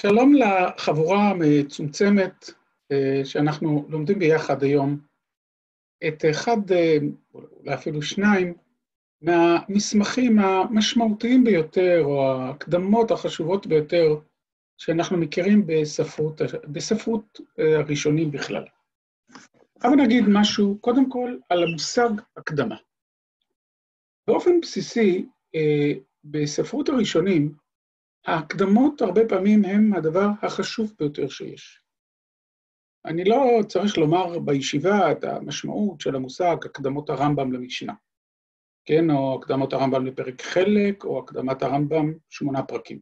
שלום לחבורה המצומצמת שאנחנו לומדים ביחד היום את אחד, אולי אפילו שניים, מהמסמכים המשמעותיים ביותר, או ההקדמות החשובות ביותר שאנחנו מכירים בספרות, בספרות הראשונים בכלל. אבל נגיד משהו, קודם כל, על המושג הקדמה. באופן בסיסי, בספרות הראשונים, ההקדמות הרבה פעמים הן הדבר החשוב ביותר שיש. אני לא צריך לומר בישיבה את המשמעות של המושג הקדמות הרמב"ם למשנה, כן, או הקדמות הרמב"ם לפרק חלק, או הקדמת הרמב"ם שמונה פרקים.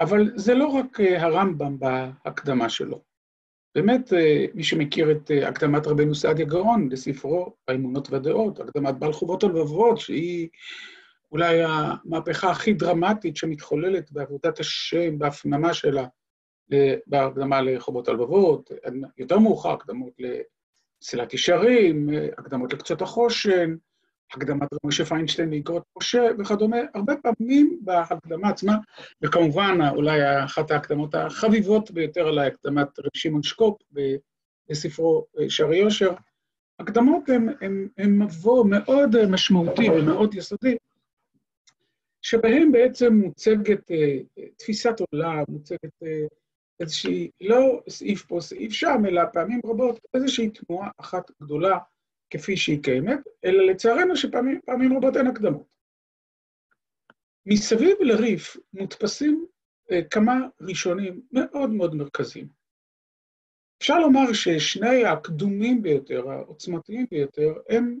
אבל זה לא רק הרמב"ם בהקדמה שלו. באמת, מי שמכיר את הקדמת רבנו סעדיה גאון לספרו האמונות והדעות, הקדמת בעל חובות הלבבות, שהיא אולי המהפכה הכי דרמטית שמתחוללת בעבודת השם, בהפנמה שלה, בהקדמה לחובות הלבבות, יותר מאוחר, הקדמות לסלילת ישרים, הקדמות לקצות החושן, הקדמת רב משה פיינשטיין לאגרות משה וכדומה, הרבה פעמים בהקדמה עצמה, וכמובן אולי אחת ההקדמות החביבות ביותר עליי, הקדמת רב שמעון שקופ בספרו שערי יושר, הקדמות הן מבוא מאוד משמעותי ומאוד יסודי, שבהם בעצם מוצגת תפיסת עולם, מוצגת איזושהי, לא סעיף פה, סעיף שם, אלא פעמים רבות איזושהי תנועה אחת גדולה כפי שהיא קיימת, אלא לצערנו שפעמים רבות אין הקדמות. מסביב לריף מודפסים כמה ראשונים מאוד מאוד מרכזיים. אפשר לומר ששני הקדומים ביותר, העוצמתיים ביותר, הם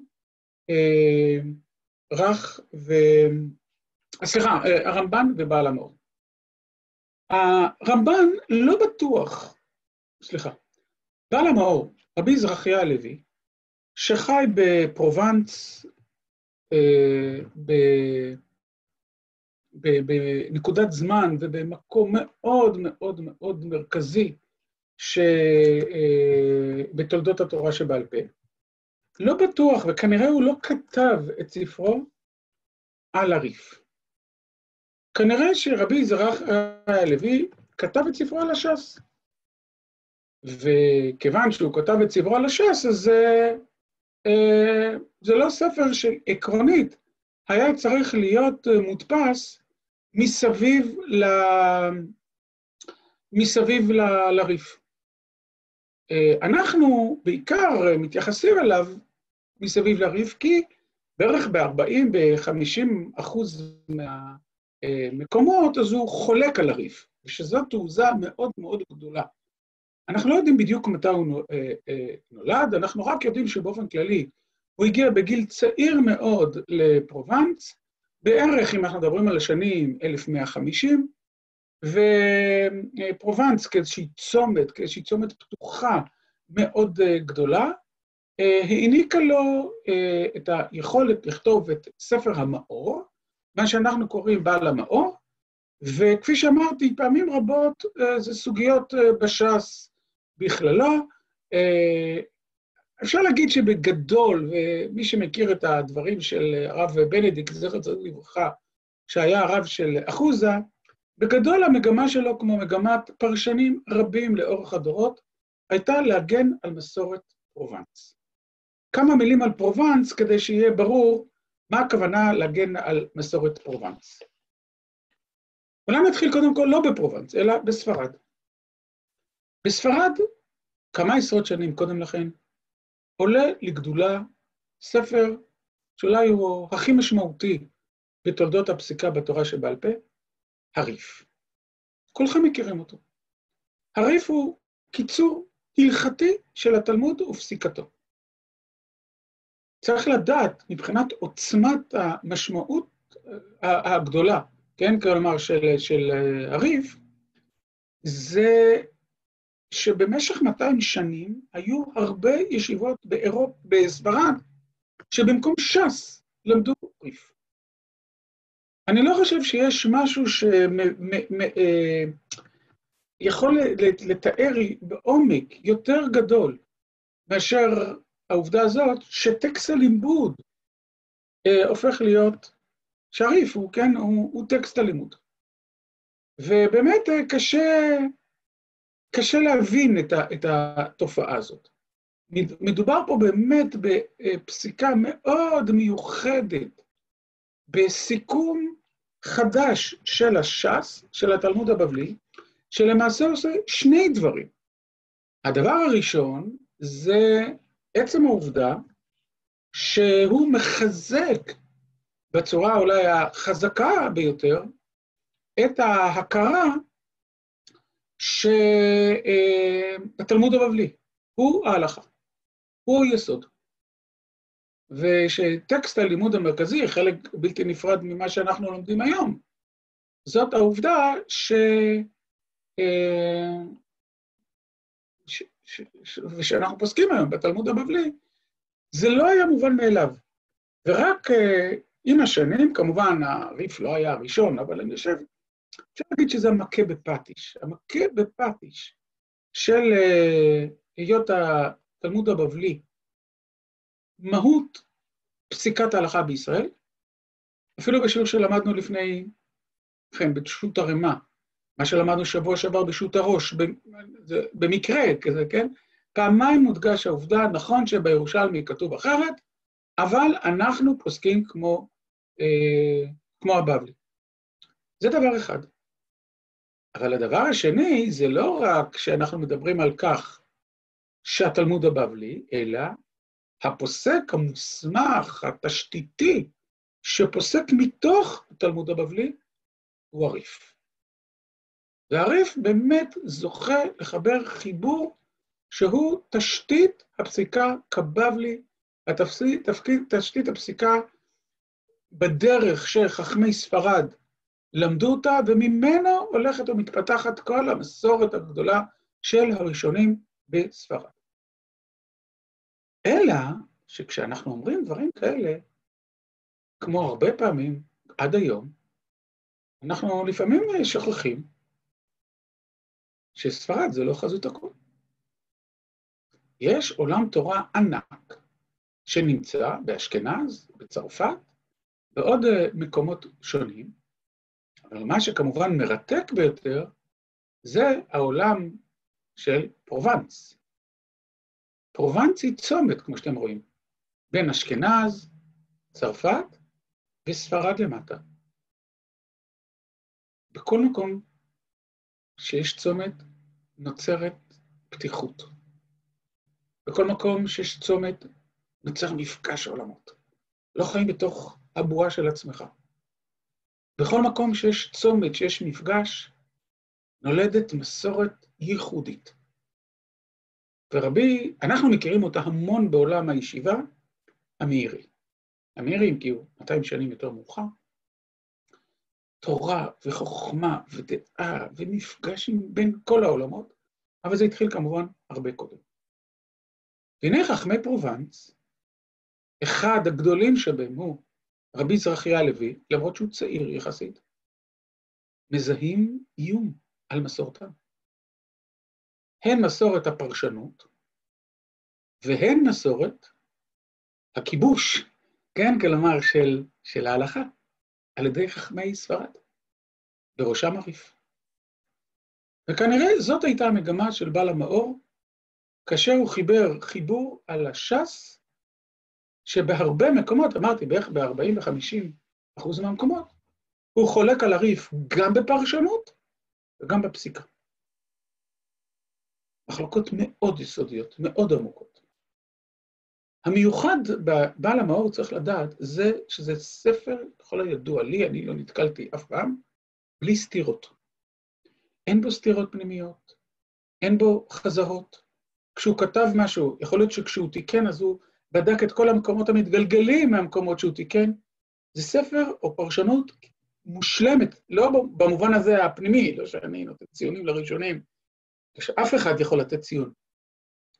רך ו... סליחה, הרמב"ן ובעל המאור. הרמב"ן לא בטוח, סליחה, בעל המאור, רבי זרחיה הלוי, שחי בפרובנץ, בנקודת זמן ובמקום מאוד מאוד מאוד מרכזי בתולדות התורה שבעל פה, לא בטוח, וכנראה הוא לא כתב את ספרו על הריף. כנראה שרבי זרחיה הלוי כתב את ספרו על הש"ס. וכיוון שהוא כתב את ספרו על הש"ס, אז זה לא ספר שעקרונית היה צריך להיות מודפס מסביב, ל... מסביב ל... לריף. אנחנו בעיקר מתייחסים אליו מסביב לריף, כי בערך ב-40, ב-50 אחוז מהמקומות, אז הוא חולק על הריף, ושזו תעוזה מאוד מאוד גדולה. אנחנו לא יודעים בדיוק מתי הוא נולד, אנחנו רק יודעים שבאופן כללי הוא הגיע בגיל צעיר מאוד לפרובנץ, בערך, אם אנחנו מדברים על השנים 1150, ופרובנץ כאיזושהי צומת, כאיזושהי צומת פתוחה מאוד גדולה, העניקה לו את היכולת לכתוב את ספר המאור, מה שאנחנו קוראים בעל המאור, וכפי שאמרתי, פעמים רבות זה סוגיות בש"ס בכללה. אפשר להגיד שבגדול, ומי שמכיר את הדברים של הרב בנדיק, זכר צדיק לברכה, שהיה הרב של אחוזה, בגדול המגמה שלו, כמו מגמת פרשנים רבים לאורך הדורות, הייתה להגן על מסורת פרובנס. כמה מילים על פרובנס כדי שיהיה ברור מה הכוונה להגן על מסורת פרובנס. אולי נתחיל קודם כל לא בפרובנס, אלא בספרד. בספרד, כמה עשרות שנים קודם לכן, עולה לגדולה ספר שאולי הוא הכי משמעותי בתולדות הפסיקה בתורה שבעל פה, הריף. כולכם מכירים אותו. הריף הוא קיצור הלכתי של התלמוד ופסיקתו. צריך לדעת, מבחינת עוצמת המשמעות הגדולה, כן, כלומר של, של הריף, זה שבמשך 200 שנים היו הרבה ישיבות באירופה, בספרד, שבמקום ש"ס למדו ריף. אני לא חושב שיש משהו שיכול לתאר בעומק יותר גדול מאשר העובדה הזאת שטקסט הלימוד הופך להיות שריף, הוא, כן, הוא, הוא טקסט הלימוד. ובאמת קשה, קשה להבין את, ה, את התופעה הזאת. מדובר פה באמת בפסיקה מאוד מיוחדת, בסיכום חדש של הש"ס, של התלמוד הבבלי, שלמעשה עושה שני דברים. הדבר הראשון זה עצם העובדה שהוא מחזק בצורה אולי החזקה ביותר את ההכרה שהתלמוד הבבלי הוא ההלכה, הוא היסוד. ושטקסט הלימוד המרכזי, חלק בלתי נפרד ממה שאנחנו לומדים היום, זאת העובדה ש... אה, ש... ושאנחנו פוסקים היום בתלמוד הבבלי, זה לא היה מובן מאליו. ורק uh, עם השנים, כמובן, הריף לא היה הראשון, אבל אני חושב, אפשר להגיד שזה המכה בפטיש. המכה בפטיש של uh, היות התלמוד הבבלי, מהות פסיקת ההלכה בישראל, אפילו בשיעור שלמדנו לפני, כן, בשו"ת הרמ"א, מה שלמדנו שבוע שעבר בשו"ת הראש, במקרה כזה, כן? פעמיים מודגש העובדה, נכון שבירושלמי כתוב אחרת, אבל אנחנו פוסקים כמו, אה, כמו הבבלי. זה דבר אחד. אבל הדבר השני, זה לא רק שאנחנו מדברים על כך שהתלמוד הבבלי, אלא הפוסק המוסמך, התשתיתי, שפוסק מתוך התלמוד הבבלי, הוא הריף. והריף באמת זוכה לחבר חיבור שהוא תשתית הפסיקה כבבלי, תשתית הפסיקה בדרך שחכמי ספרד למדו אותה, וממנו הולכת ומתפתחת כל המסורת הגדולה של הראשונים בספרד. אלא שכשאנחנו אומרים דברים כאלה, כמו הרבה פעמים עד היום, אנחנו לפעמים שוכחים שספרד זה לא חזות הכול. יש עולם תורה ענק שנמצא באשכנז, בצרפת, בעוד מקומות שונים, אבל מה שכמובן מרתק ביותר זה העולם של פרובנס. פרובנס היא צומת, כמו שאתם רואים, בין אשכנז, צרפת וספרד למטה. בכל מקום שיש צומת נוצרת פתיחות. בכל מקום שיש צומת נוצר מפגש עולמות. לא חיים בתוך הבועה של עצמך. בכל מקום שיש צומת, שיש מפגש, נולדת מסורת ייחודית. ורבי, אנחנו מכירים אותה המון בעולם הישיבה, המאירי. המאירי, כי הוא 200 שנים יותר מאוחר, תורה וחוכמה ודעה ומפגש בין כל העולמות, אבל זה התחיל כמובן הרבה קודם. והנה חכמי פרובנס, אחד הגדולים שבהם הוא רבי זרחיה הלוי, למרות שהוא צעיר יחסית, מזהים איום על מסורתם. הן מסורת הפרשנות, והן מסורת הכיבוש, כן, כלומר של, של ההלכה, על ידי חכמי ספרד, בראשם הריף. וכנראה זאת הייתה המגמה של בעל המאור, כאשר הוא חיבר חיבור על הש"ס, שבהרבה מקומות, אמרתי, בערך ב-40 ו-50 אחוז מהמקומות, הוא חולק על הריף גם בפרשנות וגם בפסיקה. מחלוקות מאוד יסודיות, מאוד עמוקות. המיוחד בבעל המאור, צריך לדעת, זה שזה ספר, ככל הידוע לי, אני לא נתקלתי אף פעם, בלי סתירות. אין בו סתירות פנימיות, אין בו חזרות. כשהוא כתב משהו, יכול להיות שכשהוא תיקן, אז הוא בדק את כל המקומות המתגלגלים מהמקומות שהוא תיקן. זה ספר או פרשנות מושלמת, לא במובן הזה הפנימי, לא שאני נותן ציונים לראשונים, שאף אחד יכול לתת ציון.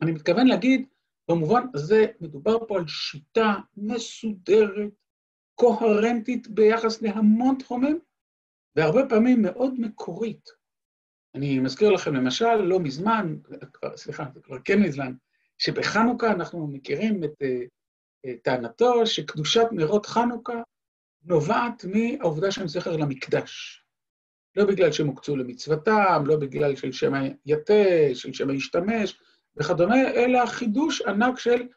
אני מתכוון להגיד, במובן הזה מדובר פה על שיטה מסודרת, קוהרנטית ביחס להמון תחומים, והרבה פעמים מאוד מקורית. אני מזכיר לכם, למשל, לא מזמן, סליחה, זה כבר כן מזמן, שבחנוכה אנחנו מכירים את uh, טענתו שקדושת נרות חנוכה נובעת מהעובדה שהם זכר למקדש. לא בגלל שהם הוקצו למצוותם, לא בגלל של שם היתא, של שם הישתמש וכדומה, אלא חידוש ענק של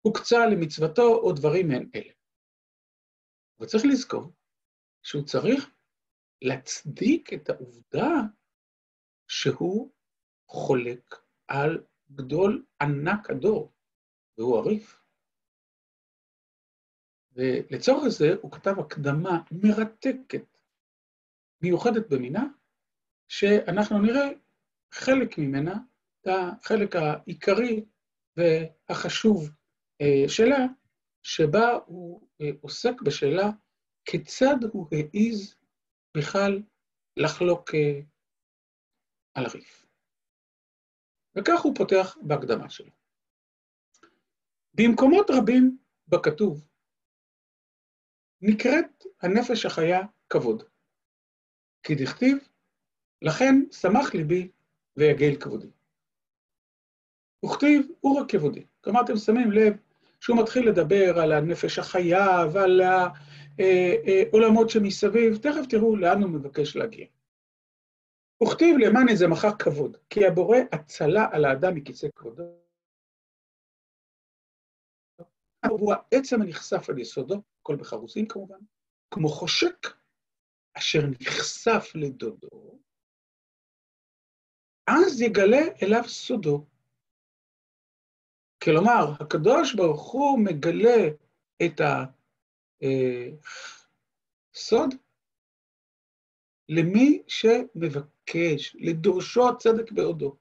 הוקצה למצוותו או דברים מעין אלה. וצריך לזכור שהוא צריך להצדיק את העובדה שהוא חולק על גדול ענק הדור, והוא הריף. ולצורך זה הוא כתב הקדמה מרתקת, מיוחדת במינה, שאנחנו נראה חלק ממנה, החלק העיקרי והחשוב אה, שלה, שבה הוא אה, עוסק בשאלה כיצד הוא העז בכלל לחלוק אה, על הריף. וכך הוא פותח בהקדמה שלו. במקומות רבים בכתוב נקראת הנפש החיה כבוד. כי דכתיב, לכן שמח ליבי ויגל כבודי. וכתיב, כבודי. כלומר, אתם שמים לב שהוא מתחיל לדבר על הנפש החיה ועל העולמות שמסביב, תכף תראו לאן הוא מבקש להגיע. וכתיב למען איזה מחר כבוד, כי הבורא הצלה על האדם מכיסא כבודו. הוא העצם הנחשף על יסודו, הכל בחרוזים כמובן, כמו חושק אשר נחשף לדודו, אז יגלה אליו סודו. כלומר, הקדוש ברוך הוא מגלה את הסוד למי שמבקש, לדורשו הצדק בעודו.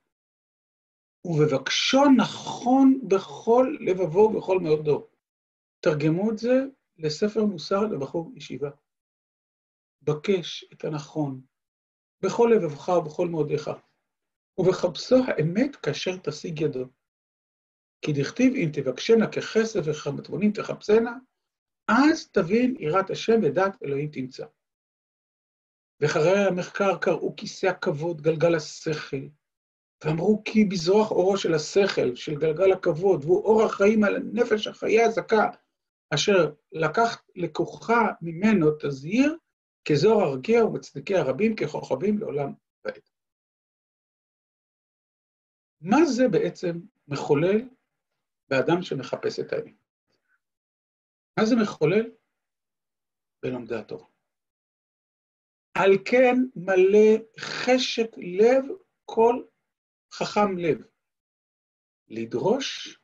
ובבקשו נכון בכל לבבו ובכל מאודו. תרגמו את זה לספר מוסר לבחור ישיבה. בקש את הנכון, בכל לבבך ובכל מאודיך, ובחפשו האמת כאשר תשיג ידו. כי דכתיב אם תבקשנה ככסף וכמטמונים תחפשנה, אז תבין יראת השם ודעת אלוהים תמצא. ואחרי המחקר קראו כיסא הכבוד, גלגל השכל, ואמרו כי בזרוח אורו של השכל, של גלגל הכבוד, והוא אור החיים על הנפש החיה הזכה, אשר לקח לקוחה ממנו תזהיר, כזוהר הרקיע ומצדיקי הרבים ככוכבים לעולם ועד. מה זה בעצם מחולל באדם שמחפש את האמת? מה זה מחולל? בלומדי התורה. על כן מלא חשק לב כל חכם לב, לדרוש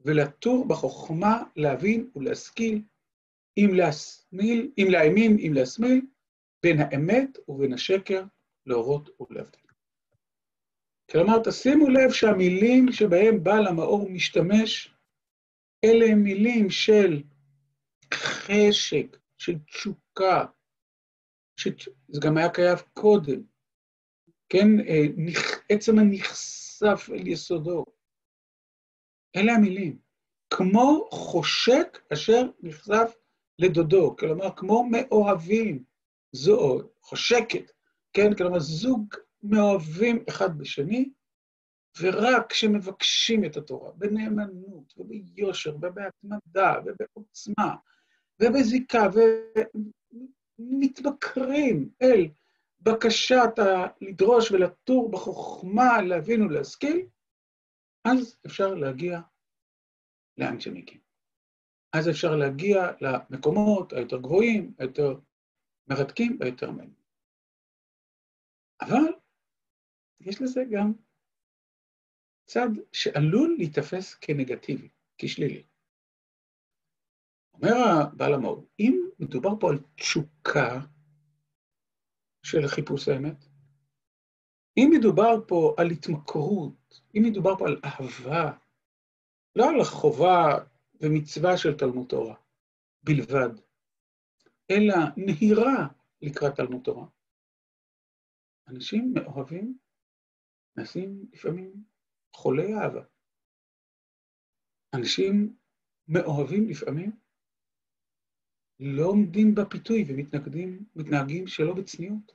ולתור בחוכמה, להבין ולהשכיל, אם להסמיל, אם להאמין, אם להסמיל, בין האמת ובין השקר, להורות ולהבדיל. כלומר, תשימו לב שהמילים שבהם בעל המאור משתמש, אלה הם מילים של חשק, של תשוקה, שזה גם היה קיים קודם, כן, אה, עצם הנחשף אל יסודו. אלה המילים. כמו חושק אשר נחשף לדודו, כלומר, כמו מאוהבים, זו חושקת, כן, כלומר, זוג מאוהבים אחד בשני, ורק כשמבקשים את התורה בנאמנות וביושר ובהתמדה ובעוצמה ובזיקה ומתבקרים אל בקשת לדרוש ולתור בחוכמה, להבין ולהשכיל, אז אפשר להגיע לאן שמגיעים. אז אפשר להגיע למקומות היותר גבוהים, היותר מרתקים והיותר מעניינים. אבל יש לזה גם צד שעלול להיתפס כנגטיבי, כשלילי. אומר הבעל המאור, אם מדובר פה על תשוקה של חיפוש האמת, אם מדובר פה על התמכרות, אם מדובר פה על אהבה, לא על החובה ומצווה של תלמוד תורה בלבד, אלא נהירה לקראת תלמוד תורה, אנשים מאוהבים נעשים לפעמים חולי אהבה. אנשים מאוהבים לפעמים לא עומדים בפיתוי ומתנגדים, מתנהגים שלא בצניעות.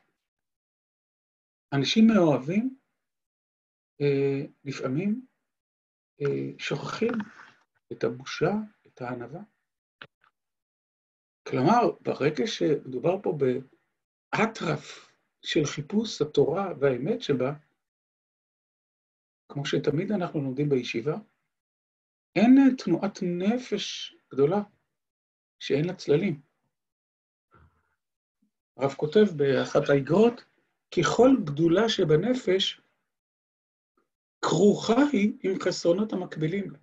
אנשים מאוהבים אה, לפעמים אה, שוכחים את הבושה, את הענווה. כלומר, ברגע שמדובר פה באטרף של חיפוש התורה והאמת שבה, כמו שתמיד אנחנו לומדים בישיבה, אין תנועת נפש גדולה שאין לה צללים. הרב כותב באחת האגרות, ככל גדולה שבנפש, כרוכה היא עם חסרונות המקבילים.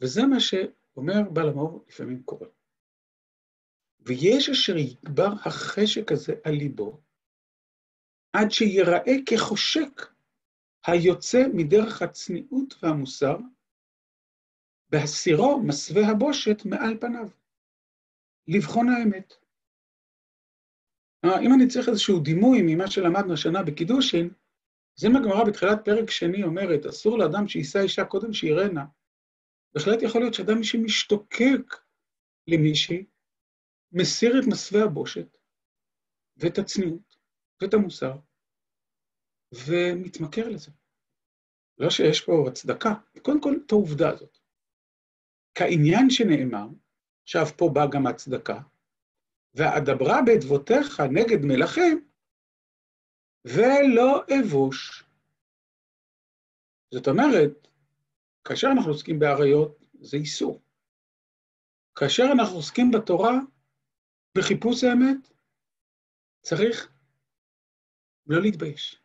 וזה מה שאומר בעל המאור לפעמים קורה. ויש אשר יגבר החשק הזה על ליבו, עד שיראה כחושק היוצא מדרך הצניעות והמוסר, בהסירו מסווה הבושת מעל פניו, לבחון האמת. אם אני צריך איזשהו דימוי ממה שלמדנו השנה בקידושין, זה מה גמרא בתחילת פרק שני אומרת, אסור לאדם שיישא אישה קודם שיראנה. בהחלט יכול להיות שאדם שמשתוקק למישהי, מסיר את מסווה הבושת, ואת הצניעות, ואת המוסר, ומתמכר לזה. לא שיש פה הצדקה, קודם כל את העובדה הזאת. כעניין שנאמר, עכשיו פה באה גם הצדקה, ואדברה באדבותיך נגד מלכים, ולא אבוש. זאת אומרת, כאשר אנחנו עוסקים באריות, זה איסור. כאשר אנחנו עוסקים בתורה, בחיפוש האמת, צריך לא להתבייש.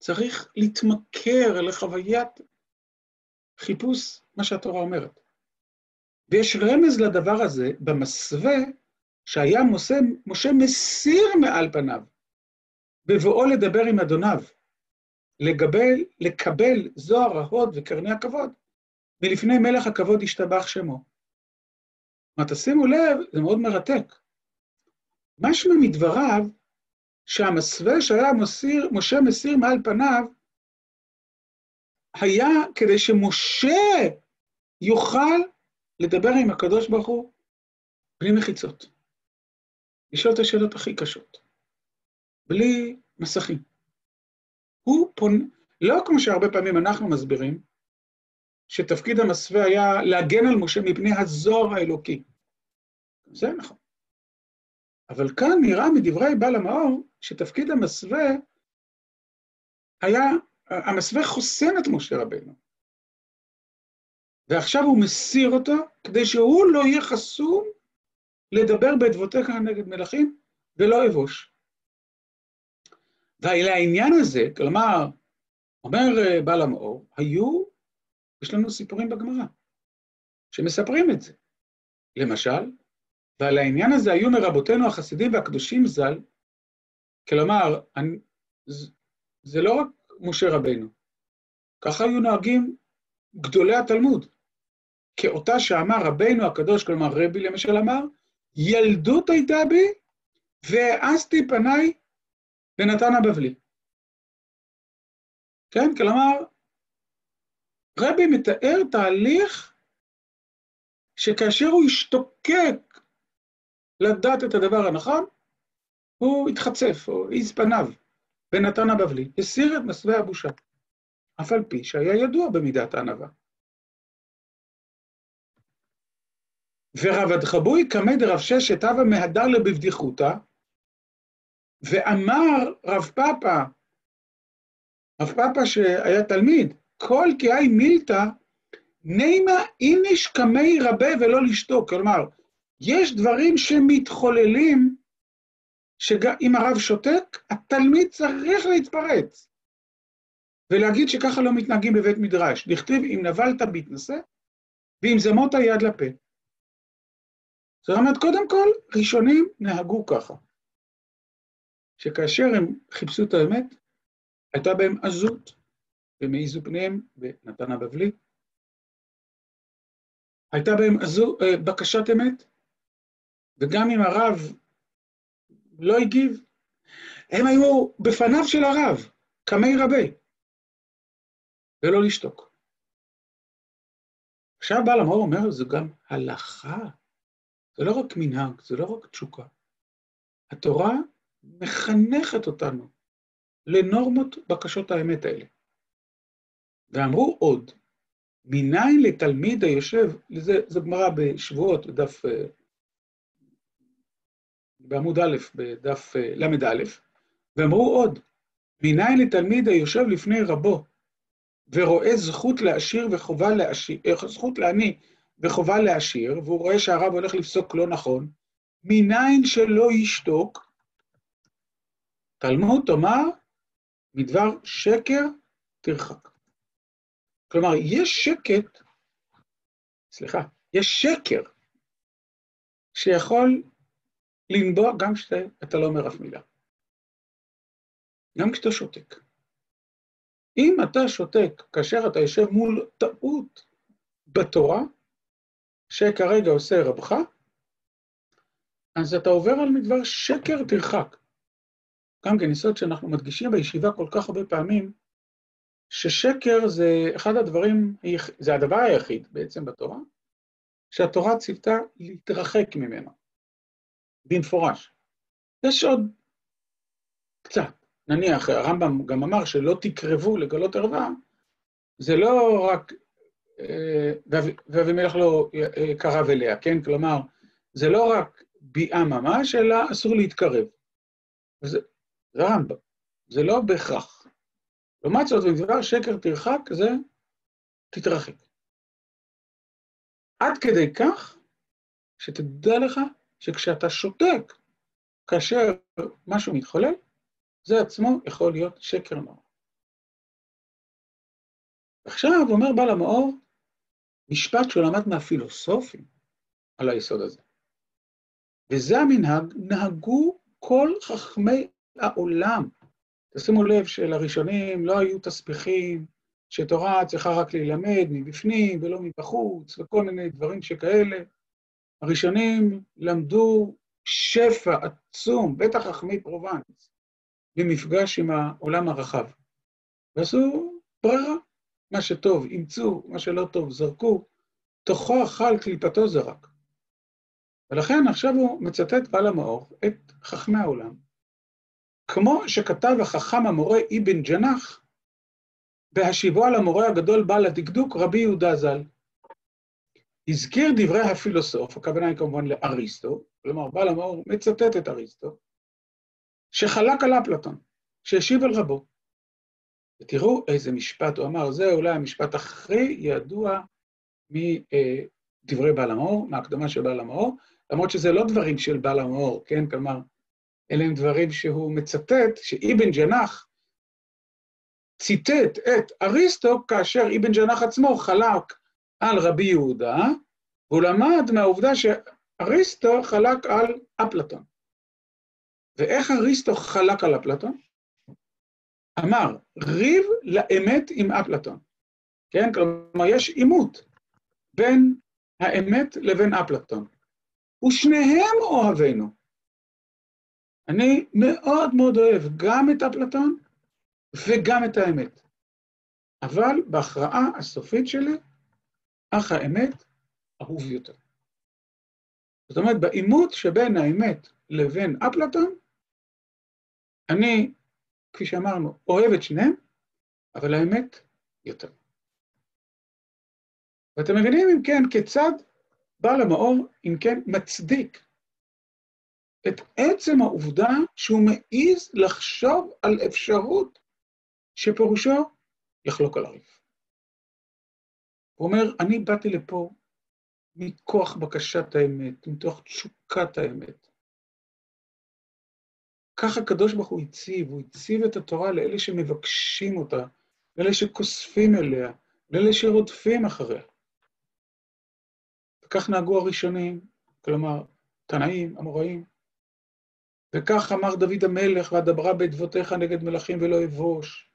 צריך להתמכר לחוויית חיפוש מה שהתורה אומרת. ויש רמז לדבר הזה במסווה שהיה משה, משה מסיר מעל פניו בבואו לדבר עם אדוניו, לגבל, לקבל זוהר ההוד וקרני הכבוד, מלפני מלך הכבוד השתבח שמו. מה, תשימו לב, זה מאוד מרתק. משמע מדבריו, שהמסווה שהיה מסיר, משה מסיר מעל פניו, היה כדי שמשה יוכל לדבר עם הקדוש ברוך הוא בלי מחיצות. לשאול את השאלות הכי קשות, בלי מסכים. הוא פונה, לא כמו שהרבה פעמים אנחנו מסבירים, שתפקיד המסווה היה להגן על משה מפני הזוהר האלוקי. זה נכון. אבל כאן נראה מדברי בעל המאור שתפקיד המסווה היה, המסווה חוסן את משה רבנו. ועכשיו הוא מסיר אותו כדי שהוא לא יהיה חסום לדבר באדבותיך נגד מלכים ולא אבוש. ולעניין הזה, כלומר, אומר בעל המאור, היו, יש לנו סיפורים בגמרא שמספרים את זה. למשל, ועל העניין הזה היו מרבותינו החסידים והקדושים ז"ל, כלומר, אני, זה לא רק משה רבנו, ככה היו נוהגים גדולי התלמוד. כאותה שאמר רבנו הקדוש, כלומר רבי למשל אמר, ילדות הייתה בי, והעזתי פניי לנתן הבבלי. כן, כלומר, רבי מתאר תהליך שכאשר הוא השתוקק לדעת את הדבר הנכון, הוא התחצף, או העיז פניו, ונתן הבבלי, הסיר את מסווה הבושה, אף על פי שהיה ידוע במידת הענווה. ורב אדחבוי קמא דרב ששת הווה מהדר לבבדיחותא, ואמר רב פאפא, רב פאפא שהיה תלמיד, כל היי מילתא, נימה איניש קמי רבה ולא לשתוק. כלומר, יש דברים שמתחוללים, שאם הרב שותק, התלמיד צריך להתפרץ. ולהגיד שככה לא מתנהגים בבית מדרש. דכתיב, אם נבלת בהתנשא, ואם זמות יד לפה. זאת אומרת, קודם כל, ראשונים נהגו ככה. שכאשר הם חיפשו את האמת, הייתה בהם עזות, והם העיזו פניהם ונתן הבבלי. הייתה בהם עזו, אה, בקשת אמת, וגם אם הרב לא הגיב, הם היו בפניו של הרב, קמי רבי, ולא לשתוק. עכשיו בעל המאור אומר, זו גם הלכה. זה לא רק מנהג, זה לא רק תשוקה. התורה מחנכת אותנו לנורמות בקשות האמת האלה. ואמרו עוד, מניין לתלמיד היושב, זו גמרא בשבועות, דף, בעמוד א', בדף ל"א, ואמרו עוד, מניין לתלמיד היושב לפני רבו, ורואה זכות לעשיר וחובה לעשיר, זכות לעני וחובה לעשיר, והוא רואה שהרב הולך לפסוק לא נכון, מניין שלא ישתוק, תלמוד תאמר, מדבר שקר תרחק. כלומר, יש שקט, סליחה, יש שקר שיכול לנבוע גם כשאתה לא אומר אף מילה. גם כשאתה שותק. אם אתה שותק כאשר אתה יושב מול טעות בתורה, שכרגע עושה רבך, אז אתה עובר על מדבר שקר תרחק. גם כן, יסוד שאנחנו מדגישים בישיבה כל כך הרבה פעמים, ששקר זה אחד הדברים, זה הדבר היחיד בעצם בתורה, שהתורה ציוותה להתרחק ממנו, במפורש. יש עוד קצת. נניח, הרמב"ם גם אמר שלא תקרבו לגלות ערווה, זה לא רק, אה, ואבימלך לא אה, קרב אליה, כן? כלומר, זה לא רק ביאה ממש, אלא אסור להתקרב. וזה, זה הרמב"ם, זה לא בהכרח. לעומת זאת, בדבר שקר תרחק, זה תתרחק. עד כדי כך שתדע לך שכשאתה שותק, כאשר משהו מתחולל, זה עצמו יכול להיות שקר נורא. עכשיו אומר בעל המאור משפט שהוא למד מהפילוסופים על היסוד הזה. וזה המנהג, נהגו כל חכמי העולם. תשימו לב שלראשונים לא היו תספיכים, שתורה צריכה רק להילמד מבפנים ולא מבחוץ, וכל מיני דברים שכאלה. הראשונים למדו שפע עצום, בטח חכמי פרובנס, במפגש עם העולם הרחב. ועשו ברירה, מה שטוב אימצו, מה שלא טוב זרקו, תוכו אכל קליפתו זרק. ולכן עכשיו הוא מצטט בעל המאור את חכמי העולם, כמו שכתב החכם המורה אבן ג'נח, בהשיבו על המורה הגדול בעל הדקדוק, רבי יהודה ז"ל. הזכיר דברי הפילוסוף, הכוונה היא כמובן לאריסטו, כלומר בעל המאור מצטט את אריסטו, שחלק על אפלטון, שהשיב על רבו. ותראו איזה משפט הוא אמר, זה אולי המשפט הכי ידוע מדברי בעל המאור, מהקדמה של בעל המאור, למרות שזה לא דברים של בעל המאור, כן? כלומר, אלה הם דברים שהוא מצטט, שאיבן ג'נח ציטט את אריסטו כאשר אבן ג'נח עצמו חלק על רבי יהודה, והוא למד מהעובדה שאריסטו חלק על אפלטון. ואיך אריסטו חלק על אפלטון? אמר, ריב לאמת עם אפלטון. כן? כלומר, יש עימות בין האמת לבין אפלטון. ושניהם אוהבינו. אני מאוד מאוד אוהב גם את אפלטון וגם את האמת. אבל בהכרעה הסופית שלי, אך האמת אהוב יותר. זאת אומרת, בעימות שבין האמת לבין אפלטון, אני, כפי שאמרנו, אוהב את שניהם, אבל האמת יותר. ואתם מבינים, אם כן, כיצד בעל המאור, אם כן, מצדיק את עצם העובדה שהוא מעז לחשוב על אפשרות שפירושו יחלוק על הריב. הוא אומר, אני באתי לפה מכוח בקשת האמת, מתוך תשוקת האמת. ככה הקדוש ברוך הוא הציב, הוא הציב את התורה לאלה שמבקשים אותה, לאלה שכוספים אליה, לאלה שרודפים אחריה. וכך נהגו הראשונים, כלומר, תנאים, אמוראים. וכך אמר דוד המלך, ואדברה בדבותיך נגד מלכים ולא אבוש.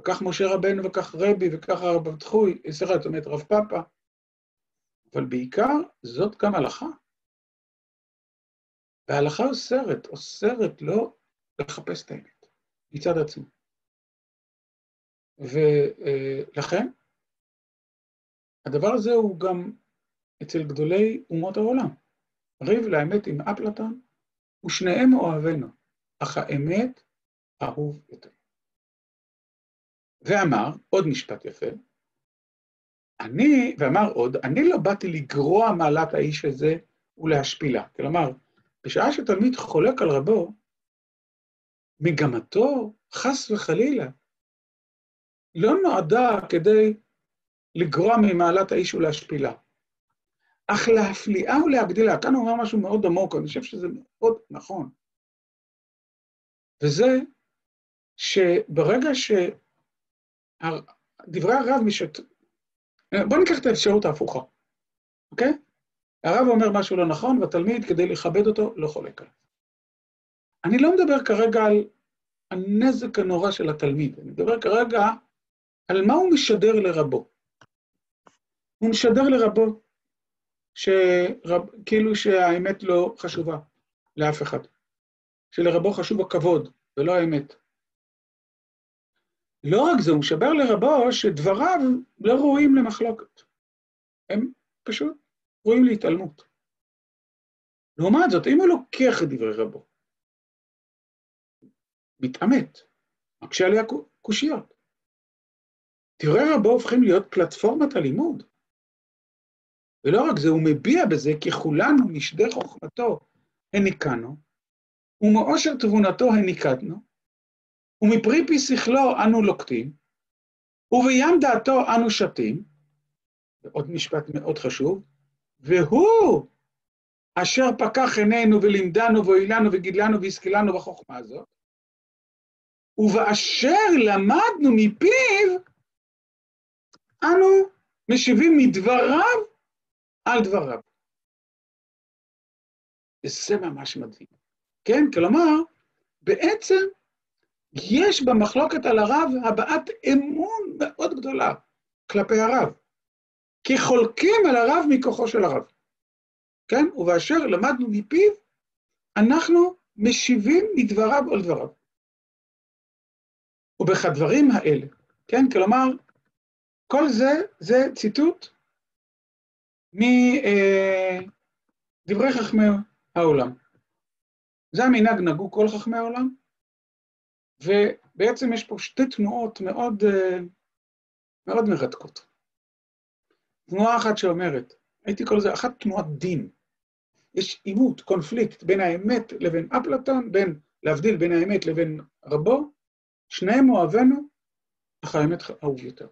וכך משה רבנו, וכך רבי, וכך הרב תחוי, סליחה, זאת אומרת, רב פאפה. אבל בעיקר, זאת גם הלכה. וההלכה אוסרת, אוסרת לא לחפש את האמת, מצד עצמו. ולכן, הדבר הזה הוא גם אצל גדולי אומות העולם. ריב לאמת עם אפלטון, ושניהם אוהבינו, אך האמת אהוב יותר. ואמר, עוד משפט יפה, אני, ואמר עוד, אני לא באתי לגרוע מעלת האיש הזה ולהשפילה. כלומר, בשעה שתלמיד חולק על רבו, מגמתו, חס וחלילה, לא נועדה כדי לגרוע ממעלת האיש ולהשפילה, אך להפליאה ולהגדילה. כאן הוא אומר משהו מאוד עמוק, אני חושב שזה מאוד נכון. וזה שברגע שדברי הרב משת... בואו ניקח את האפשרות ההפוכה, אוקיי? הרב אומר משהו לא נכון, והתלמיד, כדי לכבד אותו, לא חולק עליו. אני לא מדבר כרגע על הנזק הנורא של התלמיד, אני מדבר כרגע על מה הוא משדר לרבו. הוא משדר לרבו שרב, כאילו שהאמת לא חשובה לאף אחד, שלרבו חשוב הכבוד ולא האמת. לא רק זה, הוא משבר לרבו שדבריו לא ראויים למחלוקת. הם פשוט ראויים להתעלמות. לעומת זאת, אם הוא לוקח את דברי רבו, מתעמת, מקשה עליה קושיות. דברי רבו הופכים להיות פלטפורמת הלימוד. ולא רק זה, הוא מביע בזה כי כולנו משדה חוכמתו הניקנו, ומאושר תבונתו הניקדנו, ומפרי פי שכלו אנו לוקטים, ובים דעתו אנו שתים, ועוד משפט מאוד חשוב, והוא אשר פקח עינינו ולימדנו והועילנו וגידלנו והשכילנו בחוכמה הזאת, ובאשר למדנו מפיו, אנו משיבים מדבריו על דבריו. וזה ממש מדהים. כן? כלומר, בעצם יש במחלוקת על הרב הבעת אמון מאוד גדולה כלפי הרב. כי חולקים על הרב מכוחו של הרב. כן? ובאשר למדנו מפיו, אנחנו משיבים מדבריו על דבריו. ובכדברים האלה, כן? כלומר, כל זה, זה ציטוט מדברי אה, חכמי העולם. זה המנהג נהגו כל חכמי העולם, ובעצם יש פה שתי תנועות מאוד, אה, מאוד מרתקות. תנועה אחת שאומרת, הייתי קורא לזה אחת תנועת דין. יש עימות, קונפליקט בין האמת לבין אפלטון, בין, להבדיל בין האמת לבין רבו, שניהם אוהבינו, אך האמת אהוב יותר.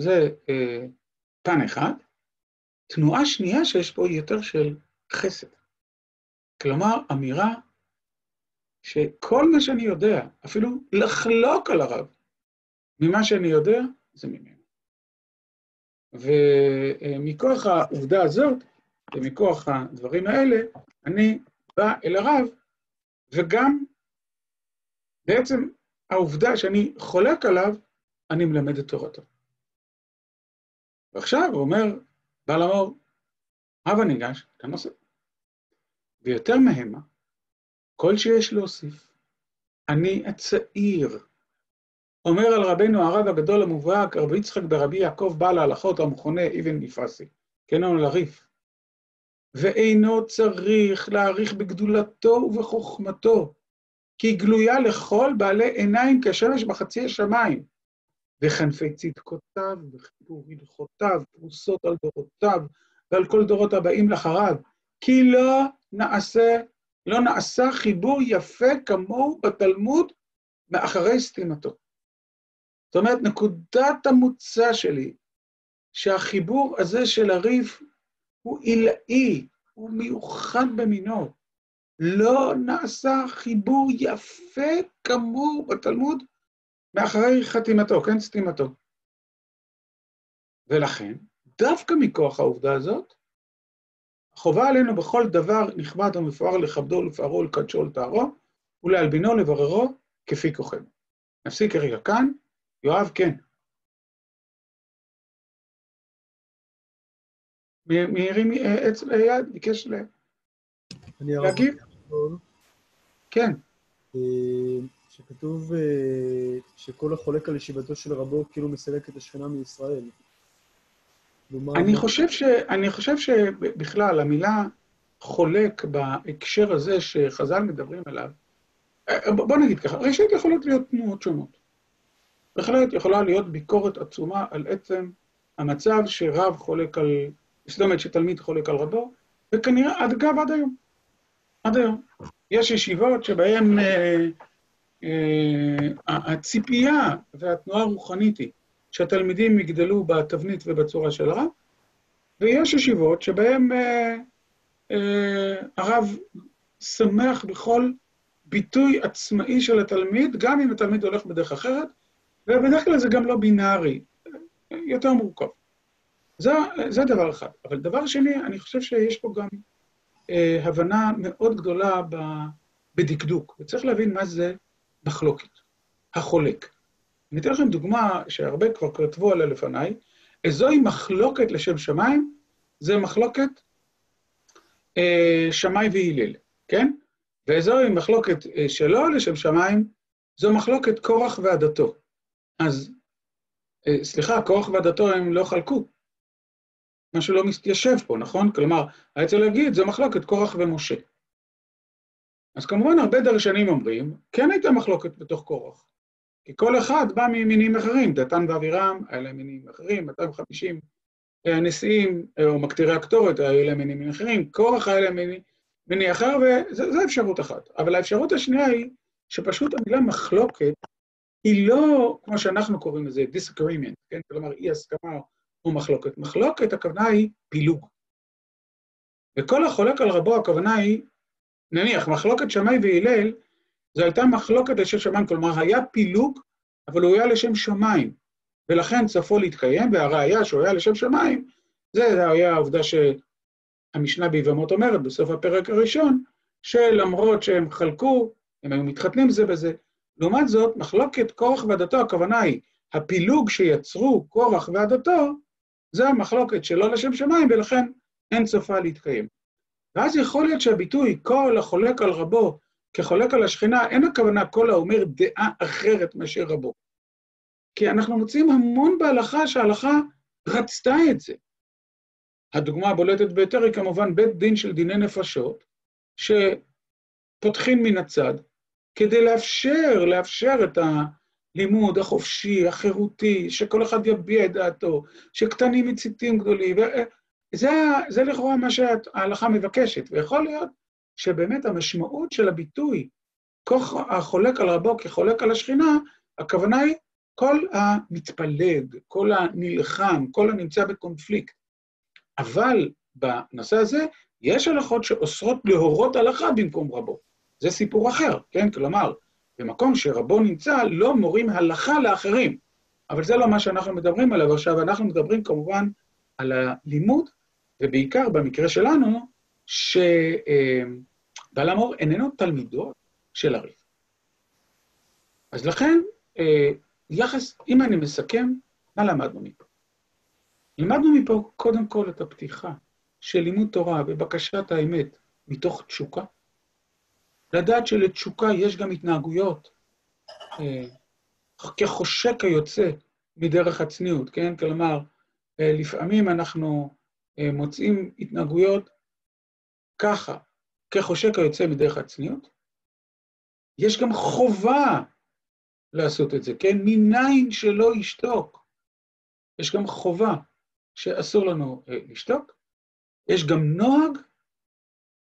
זה אה, פן אחד. תנועה שנייה שיש פה היא יותר של חסד. כלומר, אמירה שכל מה שאני יודע, אפילו לחלוק על הרב, ממה שאני יודע, זה ממנו. ומכוח העובדה הזאת, ומכוח הדברים האלה, אני בא אל הרב, וגם בעצם העובדה שאני חולק עליו, אני מלמד את תורתו. ועכשיו הוא אומר, בעל המור, הבה ניגש לנושא. ויותר מהמה, כל שיש להוסיף, אני הצעיר. אומר על רבנו הרב הגדול המובהק, רבי יצחק ברבי יעקב בעל ההלכות המכונה אבן כן על הריף. ואינו צריך להעריך בגדולתו ובחוכמתו, כי גלויה לכל בעלי עיניים כשמש בחצי השמיים, וכנפי צדקותיו וחיבור הלכותיו פרוסות על דורותיו ועל כל דורות הבאים לאחריו, כי לא נעשה, לא נעשה חיבור יפה כמוהו בתלמוד מאחרי סתימתו. זאת אומרת, נקודת המוצא שלי, שהחיבור הזה של הריף הוא עילאי, הוא מיוחד במינו. לא נעשה חיבור יפה כמוהו בתלמוד מאחרי חתימתו, כן, סתימתו. ולכן, דווקא מכוח העובדה הזאת, חובה עלינו בכל דבר נכבד ומפואר לכבדו ולפארו ולקדשו ולטהרו, ולהלבינו לבררו כפי כוחנו. נפסיק כרגע כאן. יואב, כן. מי הרים עץ ליד? ביקש להגיב? כן. אה, שכתוב אה, שכל החולק על ישיבתו של רבו כאילו מסלק את השכנה מישראל. אני חושב, ש... אני חושב שבכלל, המילה חולק בהקשר הזה שחז"ל מדברים עליו, אה, בוא נגיד ככה, ראשית יכולות להיות תנועות שונות. בהחלט יכולה להיות ביקורת עצומה על עצם המצב שרב חולק על, זאת אומרת שתלמיד חולק על רבו, וכנראה עד אגב עד היום. עד היום. יש ישיבות שבהן אה, אה, הציפייה והתנועה הרוחנית היא שהתלמידים יגדלו בתבנית ובצורה של הרב, ויש ישיבות שבהן אה, אה, הרב שמח בכל ביטוי עצמאי של התלמיד, גם אם התלמיד הולך בדרך אחרת, ובדרך כלל זה גם לא בינארי, יותר מורכב. זה, זה דבר אחד. אבל דבר שני, אני חושב שיש פה גם אה, הבנה מאוד גדולה ב, בדקדוק, וצריך להבין מה זה מחלוקת, החולק. אני אתן לכם דוגמה שהרבה כבר כתבו עליה לפניי, זוהי מחלוקת לשם שמיים, זה מחלוקת אה, שמאי והלל, כן? וזוהי מחלוקת אה, שלא לשם שמיים, זו מחלוקת קורח ועדתו. אז, אה, סליחה, קורח ועדתו הם לא חלקו. משהו לא מתיישב פה, נכון? כלומר, היה צריך להגיד, זו מחלוקת קורח ומשה. אז כמובן הרבה דרשנים אומרים, כן הייתה מחלוקת בתוך קורח. כי כל אחד בא ממינים אחרים, דתן ואבירם, היה להם מינים אחרים, 250 נשיאים, או מקטירי הקטורת, היו להם מינים אחרים, קורח היה להם מיני, מיני אחר, וזו אפשרות אחת. אבל האפשרות השנייה היא שפשוט המילה מחלוקת היא לא, כמו שאנחנו קוראים לזה, disagreement, כן? כלומר, אי הסכמה או מחלוקת. מחלוקת, הכוונה היא פילוג. וכל החולק על רבו, הכוונה היא, נניח, מחלוקת שמאי והלל, זו הייתה מחלוקת לשם שמיים, כלומר, היה פילוג, אבל הוא היה לשם שמיים, ולכן סופו להתקיים, והראיה שהוא היה לשם שמיים, זה היה העובדה שהמשנה ביבמות אומרת בסוף הפרק הראשון, שלמרות שהם חלקו, הם היו מתחתנים זה בזה. לעומת זאת, מחלוקת קורח ועדתו, הכוונה היא, הפילוג שיצרו קורח ועדתו, זה המחלוקת שלא לשם שמיים, ולכן אין סופה להתקיים. ואז יכול להיות שהביטוי כל החולק על רבו כחולק על השכינה, אין הכוונה כל האומר דעה אחרת מאשר רבו. כי אנחנו מוצאים המון בהלכה שההלכה רצתה את זה. הדוגמה הבולטת ביותר היא כמובן בית דין של דיני נפשות, שפותחים מן הצד, כדי לאפשר, לאפשר את הלימוד החופשי, החירותי, שכל אחד יביע את דעתו, שקטנים מציתים גדולים, וזה זה לכאורה מה שההלכה מבקשת, ויכול להיות שבאמת המשמעות של הביטוי, כוח החולק על רבו כחולק על השכינה, הכוונה היא כל המתפלג, כל הנלחם, כל הנמצא בקונפליקט. אבל בנושא הזה, יש הלכות שאוסרות להורות הלכה במקום רבו. זה סיפור אחר, כן? כלומר, במקום שרבו נמצא, לא מורים הלכה לאחרים. אבל זה לא מה שאנחנו מדברים עליו עכשיו, אנחנו מדברים כמובן על הלימוד, ובעיקר במקרה שלנו, שבעל המור איננו תלמידו של הריב. אז לכן, אה, יחס, אם אני מסכם, מה למדנו מפה? למדנו מפה קודם כל את הפתיחה של לימוד תורה ובקשת האמת מתוך תשוקה. לדעת שלתשוקה יש גם התנהגויות אה, כחושק היוצא מדרך הצניעות, כן? כלומר, אה, לפעמים אנחנו מוצאים התנהגויות ככה, כחושק היוצא מדרך הצניעות. יש גם חובה לעשות את זה, כן? מניין שלא ישתוק. יש גם חובה שאסור לנו אה, לשתוק, יש גם נוהג,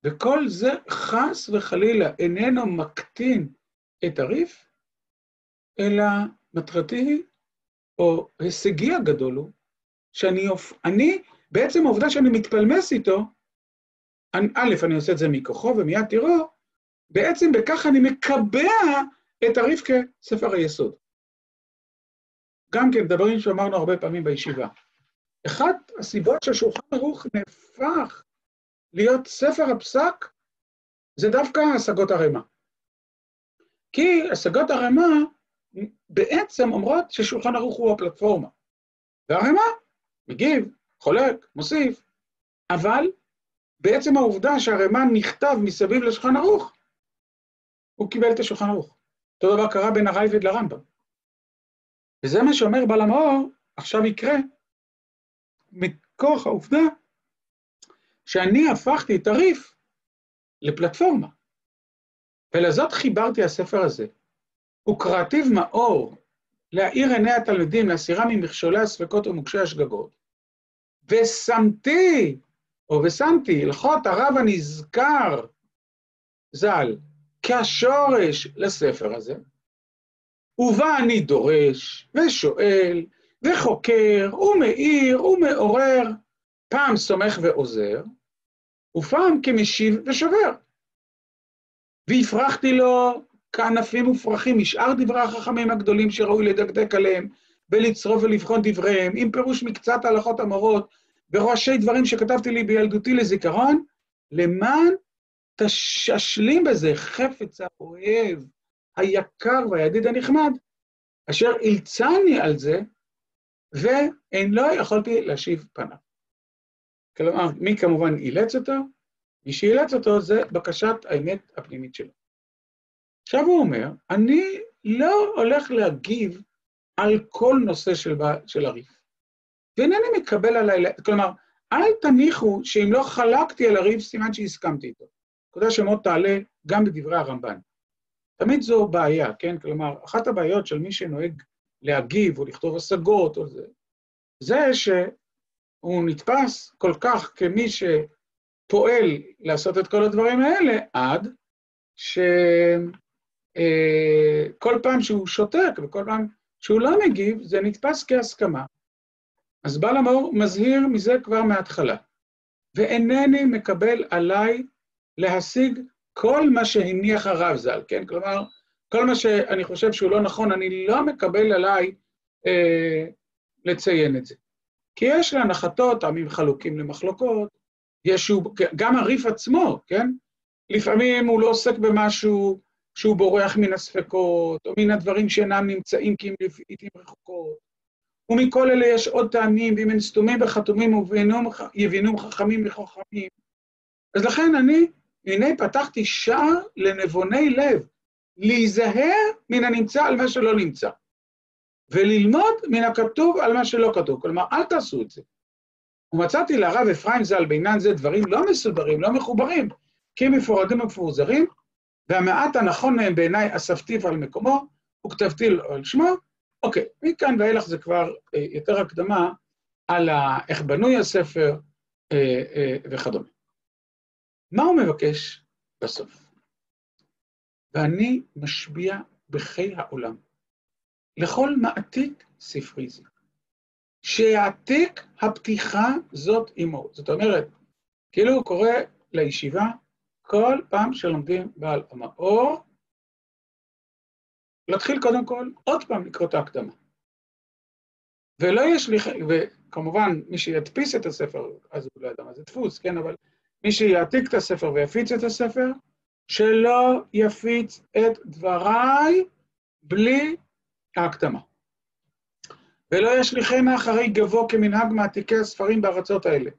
וכל זה חס וחלילה איננו מקטין את הריף, אלא מטרתי או הישגי הגדול הוא, שאני, אני, בעצם העובדה שאני מתפלמס איתו, א', אני עושה את זה מכוחו, ומיד תראו, בעצם בכך אני מקבע את הריף כספר היסוד. גם כן, דברים שאמרנו הרבה פעמים בישיבה. אחת הסיבות שהשולחן ערוך נהפך להיות ספר הפסק, זה דווקא השגות הרמ"א. כי השגות הרמ"א בעצם אומרות ששולחן ערוך הוא הפלטפורמה. והרמ"א מגיב, חולק, מוסיף, אבל בעצם העובדה שהרמ"א נכתב מסביב לשולחן ערוך, הוא קיבל את השולחן ערוך. אותו דבר קרה בין הרייבד לרמב"ם. וזה מה שאומר בעל המאור, עכשיו יקרה, מכוח העובדה שאני הפכתי את הריף לפלטפורמה. ולזאת חיברתי הספר הזה. וקראתיו מאור, להאיר עיני התלמידים, להסירה ממכשולי הספקות ומוקשי השגגות. ושמתי, או ושמתי, הלכות הרב הנזכר ז"ל כשורש לספר הזה, ובה אני דורש ושואל וחוקר ומאיר ומעורר, פעם סומך ועוזר, ופעם כמשיב ושובר. והפרחתי לו כענפים ופרחים, משאר דברי החכמים הגדולים שראוי לדקדק עליהם, ולצרוף ולבחון דבריהם, עם פירוש מקצת הלכות המורות, וראשי דברים שכתבתי לי בילדותי לזיכרון, למען תשלים בזה חפץ האוהב, היקר והידיד הנחמד, אשר אילצני על זה, ואין לא יכולתי להשיב פניו. כלומר, מי כמובן אילץ אותו? מי שאילץ אותו זה בקשת האמת הפנימית שלו. עכשיו הוא אומר, אני לא הולך להגיב על כל נושא של, של הריף. ואינני מקבל עליי, כלומר, אל תניחו שאם לא חלקתי על הריף, סימן שהסכמתי איתו. נקודה שמאוד תעלה גם בדברי הרמב"ן. תמיד זו בעיה, כן? כלומר, אחת הבעיות של מי שנוהג להגיב או לכתוב השגות או זה, זה שהוא נתפס כל כך כמי שפועל לעשות את כל הדברים האלה, עד שכל אה, פעם שהוא שותק וכל פעם שהוא לא מגיב, זה נתפס כהסכמה. אז בעל המאור מזהיר מזה כבר מההתחלה. ואינני מקבל עליי להשיג כל מה שהניח הרב ז"ל, כן? כלומר, כל מה שאני חושב שהוא לא נכון, אני לא מקבל עליי אה, לציין את זה. כי יש להנחתות עמים חלוקים למחלוקות, יש הוא, גם הריף עצמו, כן? לפעמים הוא לא עוסק במשהו שהוא בורח מן הספקות, או מן הדברים שאינם נמצאים כי הם לעיתים רחוקות. ומכל אלה יש עוד טעמים, ואם הם סתומים וחתומים ויבינום חכמים וחכמים. אז לכן אני, הנה פתחתי שער לנבוני לב, להיזהר מן הנמצא על מה שלא נמצא, וללמוד מן הכתוב על מה שלא כתוב. כלומר, אל תעשו את זה. ומצאתי לרב אפרים ז"ל בעניין זה דברים לא מסודרים, לא מחוברים, כי הם מפורדים ומפורזרים, והמעט הנכון מהם בעיניי אספתיו על מקומו, וכתבתי על שמו. אוקיי, מכאן ואילך זה כבר אה, יותר הקדמה על איך בנוי הספר אה, אה, וכדומה. מה הוא מבקש בסוף? ואני משביע בחיי העולם לכל מעתיק ספרי זה, שיעתיק הפתיחה זאת עמו. זאת אומרת, כאילו הוא קורא לישיבה כל פעם שלומדים בעל המאור, להתחיל קודם כל עוד פעם לקרוא את ההקדמה. ולא יש לי, וכמובן מי שידפיס את הספר, אז הוא לא יודע מה זה דפוס, כן, אבל מי שיעתיק את הספר ויפיץ את הספר, שלא יפיץ את דבריי בלי ההקדמה. ולא ישליכנה אחרי גבו כמנהג מעתיקי הספרים בארצות האלה.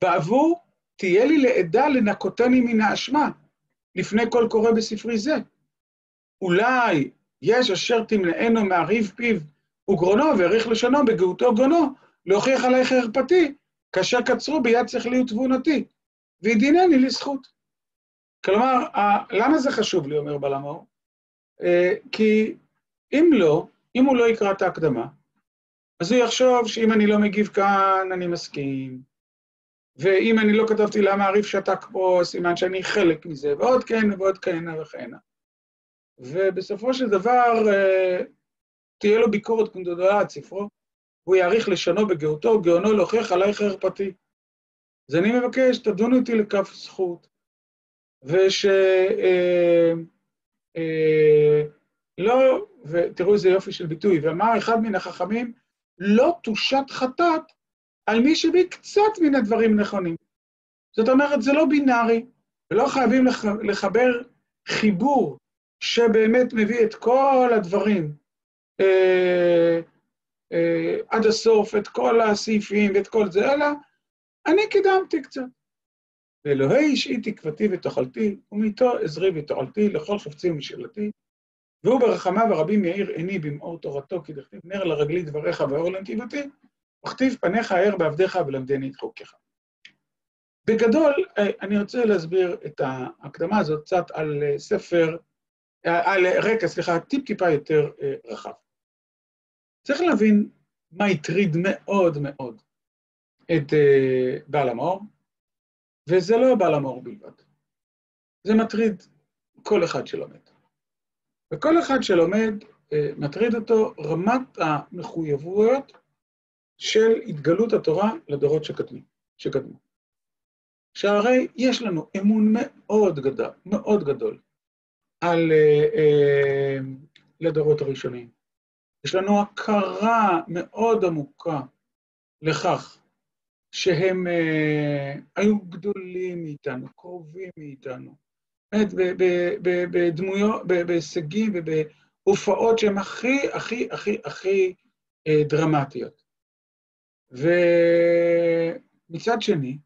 בעבור תהיה לי לעדה לנקותני מן האשמה, לפני כל קורא בספרי זה. אולי יש אשר תמנענו מעריב פיו וגרונו ועריך לשונו בגאותו גרונו, להוכיח עלי חרפתי, כאשר קצרו ביד שכלי ותבונתי, והדינני לזכות. כלומר, למה זה חשוב לי, אומר בלמור? אה, כי אם לא, אם הוא לא יקרא את ההקדמה, אז הוא יחשוב שאם אני לא מגיב כאן, אני מסכים, ואם אני לא כתבתי למה הריף שתק פה, סימן שאני חלק מזה, ועוד כהנה ועוד כהנה וכהנה. ובסופו של דבר, אה, תהיה לו ביקורת כמדודה עד ספרו, והוא יעריך לשונו בגאותו, גאונו להוכיח עליי חרפתי. אז אני מבקש, תדונו איתי לכף זכות, וש... אה, אה, לא, ותראו איזה יופי של ביטוי, ואמר אחד מן החכמים, לא תושת חטאת על מי שהביא קצת מן הדברים נכונים. זאת אומרת, זה לא בינארי, ולא חייבים לח... לחבר חיבור שבאמת מביא את כל הדברים אה, אה, עד הסוף, את כל הסעיפים ואת כל זה, אלא אני קידמתי קצת. ואלוהי אישי תקוותי ותאכלתי, ומאיתו עזרי ותאכלתי לכל חפצי ומשאלתי, והוא ברחמיו הרבים יאיר עיני במאור תורתו, כי דכתיב נר לרגלי דבריך ואור לנתיבתי, וכתיב פניך אר בעבדיך ולמדני את חוקיך. בגדול, אני רוצה להסביר את ההקדמה הזאת קצת על ספר, על רקע, סליחה, טיפ-טיפה יותר רחב. צריך להבין מה הטריד מאוד מאוד את בעל המאור, וזה לא בעל המאור בלבד. זה מטריד כל אחד שלומד. וכל אחד שלומד, מטריד אותו רמת המחויבויות של התגלות התורה לדורות שקדמו. שהרי יש לנו אמון מאוד גדול, מאוד גדול על לדורות הראשונים. יש לנו הכרה מאוד עמוקה לכך שהם היו גדולים מאיתנו, קרובים מאיתנו, באמת, בדמויות, בהישגים ובהופעות שהן הכי, הכי, הכי, הכי דרמטיות. ומצד שני,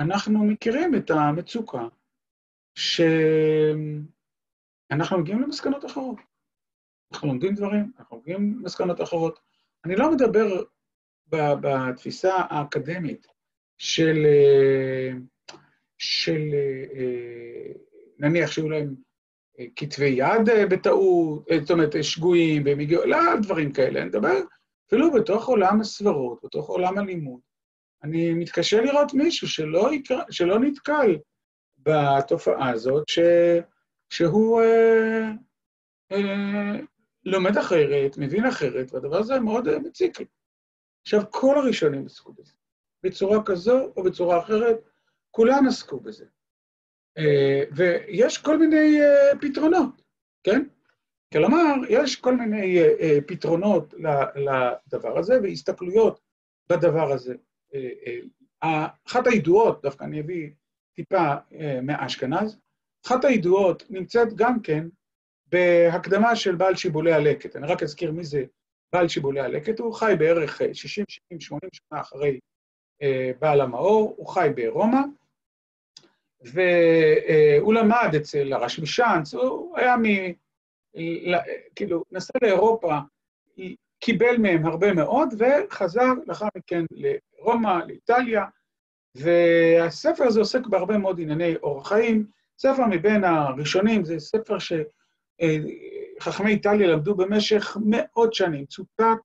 אנחנו מכירים את המצוקה שאנחנו מגיעים למסקנות אחרות. אנחנו לומדים דברים, אנחנו מגיעים למסקנות אחרות. אני לא מדבר בתפיסה האקדמית של, של נניח שהיו להם כתבי יד בטעות, זאת אומרת, שגויים, והם הגיעו, לא דברים כאלה, אני מדבר אפילו בתוך עולם הסברות, בתוך עולם הלימוד. אני מתקשה לראות מישהו שלא, יקרא, שלא נתקל בתופעה הזאת, ש, שהוא אה, אה, לומד אחרת, מבין אחרת, והדבר הזה מאוד מציק לי. עכשיו, כל הראשונים עסקו בזה, בצורה כזו או בצורה אחרת, כולם עסקו בזה. אה, ויש כל מיני אה, פתרונות, כן? כלומר, יש כל מיני אה, פתרונות לדבר הזה והסתכלויות בדבר הזה. אחת הידועות, דווקא אני אביא טיפה מאשכנז, אחת הידועות נמצאת גם כן בהקדמה של בעל שיבולי הלקט. אני רק אזכיר מי זה בעל שיבולי הלקט, הוא חי בערך 60, 70, 80 שנה אחרי בעל המאור, הוא חי ברומא, והוא למד אצל הרשמישנץ, הוא היה מ... כאילו, נסע לאירופה, קיבל מהם הרבה מאוד, וחזר לאחר מכן לרומא, לאיטליה, והספר הזה עוסק בהרבה מאוד ענייני אורח חיים. ספר מבין הראשונים, זה ספר שחכמי איטליה למדו במשך מאות שנים, צוטט,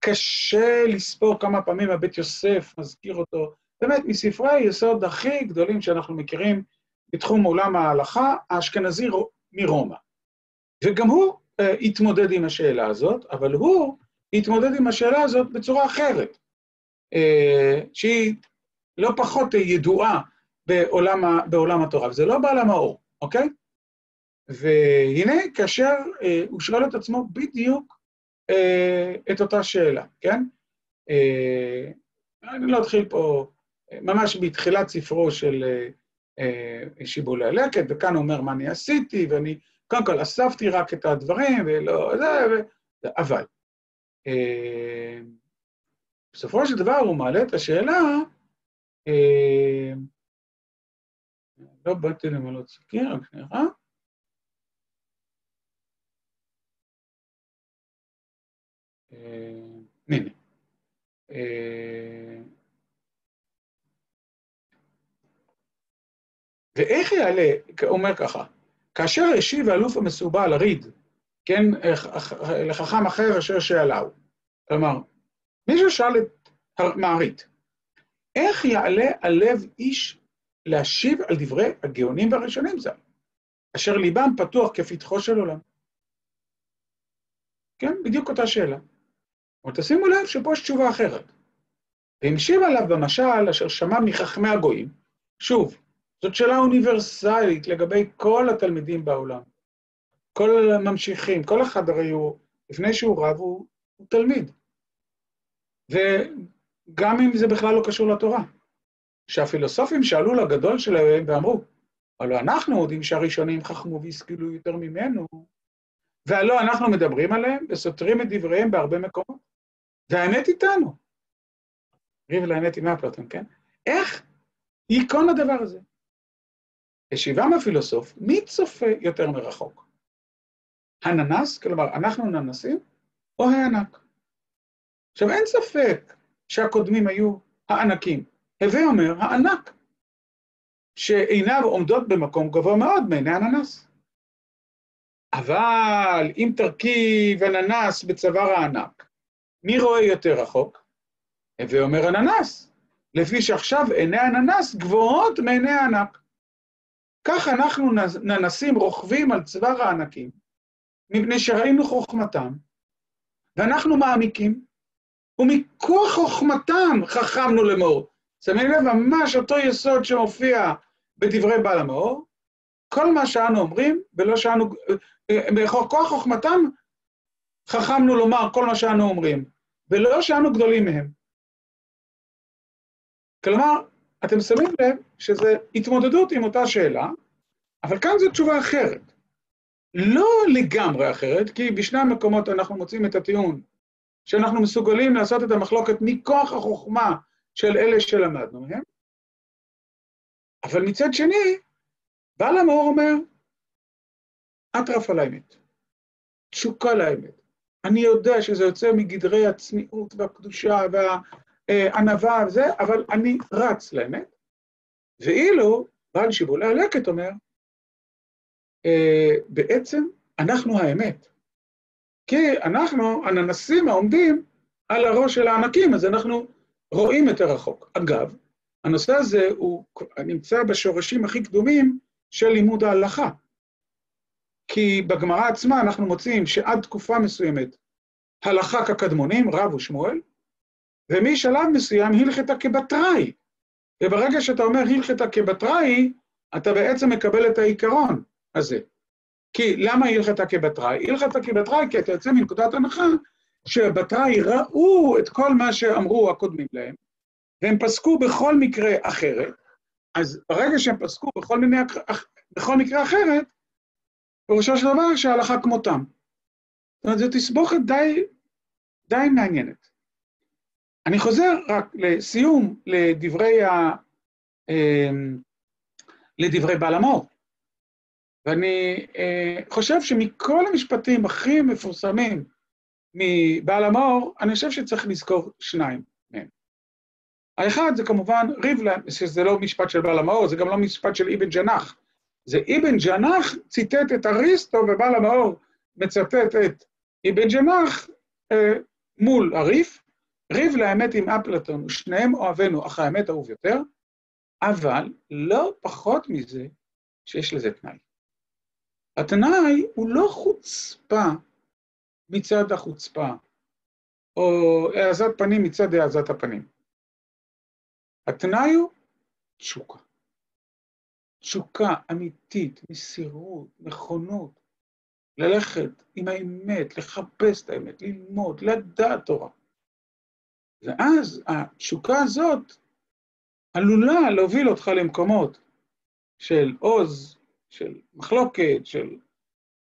קשה לספור כמה פעמים הבית יוסף מזכיר אותו, באמת, מספרי היסוד הכי גדולים שאנחנו מכירים בתחום עולם ההלכה, האשכנזי מרומא. וגם הוא uh, התמודד עם השאלה הזאת, אבל הוא התמודד עם השאלה הזאת בצורה אחרת, uh, שהיא לא פחות ידועה בעולם, בעולם התורה, וזה לא בעולם האור, אוקיי? והנה, כאשר uh, הוא שואל את עצמו בדיוק uh, את אותה שאלה, כן? Uh, אני לא אתחיל פה ממש בתחילת ספרו של שיבולי הלקט, וכאן הוא אומר מה אני עשיתי, ואני קודם כל אספתי רק את הדברים, ולא זה, ו... אבל בסופו של דבר הוא מעלה את השאלה, לא באתי למלות סכין, רק שנייה. הנה. ואיך יעלה, אומר ככה, כאשר השיב האלוף המסובה לריד, כן, לחכם אחר אשר שאלהו. כלומר, מישהו שאל את מערית, איך יעלה על לב איש להשיב על דברי הגאונים והראשונים ז"ל, אשר ליבם פתוח כפתחו של עולם? כן, בדיוק אותה שאלה. אבל תשימו לב שפה יש תשובה אחרת. והמשיב עליו במשל אשר שמע מחכמי הגויים, שוב, זאת שאלה אוניברסלית לגבי כל התלמידים בעולם. כל הממשיכים, כל אחד הרי הוא, לפני שהוא רב, הוא, הוא תלמיד. וגם אם זה בכלל לא קשור לתורה. שהפילוסופים שאלו לגדול שלהם ואמרו, הלוא אנחנו יודעים שהראשונים חכמו והשכילו יותר ממנו, והלא אנחנו מדברים עליהם וסותרים את דבריהם בהרבה מקומות, והאמת איתנו. ריב לאמת עם אפלטון, כן? איך ייכון הדבר הזה? השיבם הפילוסוף, מי צופה יותר מרחוק? הננס, כלומר, אנחנו ננסים, או הענק? עכשיו, אין ספק שהקודמים היו הענקים. הווה אומר, הענק, שעיניו עומדות במקום גבוה מאוד מעיני הננס. אבל אם תרכיב הננס בצוואר הענק, מי רואה יותר רחוק? הווה אומר הננס, לפי שעכשיו עיני הננס גבוהות מעיני הענק. כך אנחנו ננסים רוכבים על צוואר הענקים, מפני שראינו חוכמתם, ואנחנו מעמיקים, ומכוח חוכמתם חכמנו לאמור. שמים לב, ממש אותו יסוד שמופיע בדברי בעל המאור, כל מה שאנו אומרים, ולא שאנו, בכוח חוכמתם חכמנו לומר כל מה שאנו אומרים, ולא שאנו גדולים מהם. כלומר, אתם שמים לב שזו התמודדות עם אותה שאלה, אבל כאן זו תשובה אחרת. לא לגמרי אחרת, כי בשני המקומות אנחנו מוצאים את הטיעון שאנחנו מסוגלים לעשות את המחלוקת מכוח החוכמה של אלה שלמדנו מהם, אבל מצד שני, בעל המאור אומר, אטרף על האמת, תשוקה לאמת. אני יודע שזה יוצא מגדרי הצניעות והקדושה והענווה וזה, אבל אני רץ לאמת. ואילו בעל שיבולי הלקט אומר, בעצם אנחנו האמת. כי אנחנו הננסים העומדים על הראש של הענקים, אז אנחנו רואים יותר רחוק. אגב, הנושא הזה הוא נמצא בשורשים הכי קדומים של לימוד ההלכה. כי בגמרא עצמה אנחנו מוצאים שעד תקופה מסוימת הלכה כקדמונים, רב ושמואל, ומשלב מסוים הלכתה כבתראי. וברגע שאתה אומר הלכתה כבתראי, אתה בעצם מקבל את העיקרון הזה. כי למה הלכתה כבתראי? הלכתה כבתראי כי אתה יוצא מנקודת הנחה שבתראי ראו את כל מה שאמרו הקודמים להם, והם פסקו בכל מקרה אחרת, אז ברגע שהם פסקו בכל, מיני, בכל מקרה אחרת, פירושו של דבר שההלכה כמותם. זאת אומרת, זו תסבוכת די, די מעניינת. אני חוזר רק לסיום לדברי, ה, אמ, לדברי בעל המור. ואני אה, חושב שמכל המשפטים הכי מפורסמים מבעל המור, אני חושב שצריך לזכור שניים מהם. האחד זה כמובן ריבלן, שזה לא משפט של בעל המאור, זה גם לא משפט של אבן ג'נח. זה אבן ג'נח ציטט את אריסטו, ובעל המאור מצטט את אבן ג'נח אה, מול הריף. ריב לאמת עם אפלטון, ושניהם אוהבינו, אך האמת אהוב יותר, אבל לא פחות מזה שיש לזה תנאי. התנאי הוא לא חוצפה מצד החוצפה, או העזת פנים מצד העזת הפנים. התנאי הוא תשוקה. תשוקה אמיתית, מסירות, נכונות, ללכת עם האמת, לחפש את האמת, ללמוד, לדעת תורה. ואז התשוקה הזאת עלולה להוביל אותך למקומות של עוז, של מחלוקת, של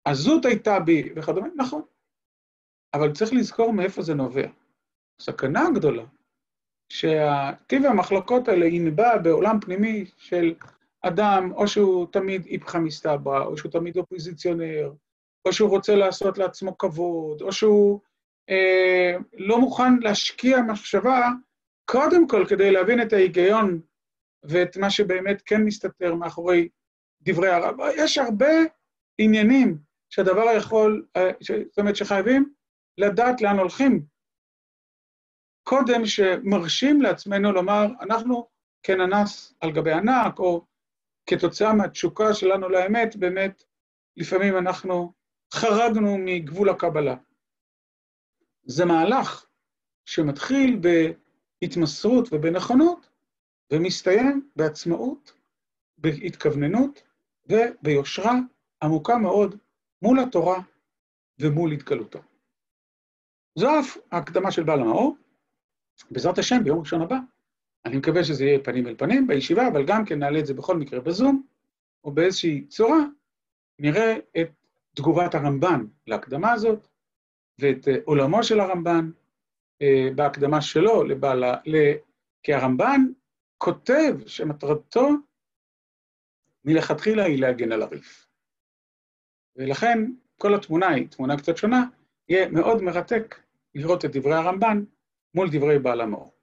עזות הייתה בי וכדומה, נכון. אבל צריך לזכור מאיפה זה נובע. הסכנה הגדולה שהטיב המחלוקות האלה ינבע בעולם פנימי של אדם, או שהוא תמיד איפכא מסתברא, או שהוא תמיד אופוזיציונר, או שהוא רוצה לעשות לעצמו כבוד, או שהוא אה, לא מוכן להשקיע מחשבה, קודם כל כדי להבין את ההיגיון ואת מה שבאמת כן מסתתר מאחורי דברי הרב. יש הרבה עניינים שהדבר יכול, אה, זאת אומרת שחייבים לדעת לאן הולכים קודם שמרשים לעצמנו לומר, אנחנו כננס על גבי ענק, או כתוצאה מהתשוקה שלנו לאמת, באמת, לפעמים אנחנו חרגנו מגבול הקבלה. זה מהלך שמתחיל בהתמסרות ובנכונות, ומסתיים בעצמאות, בהתכווננות וביושרה עמוקה מאוד מול התורה ומול התגלותו. זו אף ההקדמה של בעל המאור. בעזרת השם, ביום ראשון הבא, אני מקווה שזה יהיה פנים אל פנים בישיבה, אבל גם כן נעלה את זה בכל מקרה בזום, או באיזושהי צורה, נראה את תגובת הרמב"ן להקדמה הזאת, ואת עולמו של הרמב"ן בהקדמה שלו לבעלה, כי הרמב"ן כותב שמטרתו מלכתחילה היא להגן על הריף. ולכן כל התמונה היא תמונה קצת שונה, יהיה מאוד מרתק לראות את דברי הרמב"ן מול דברי בעל המאור.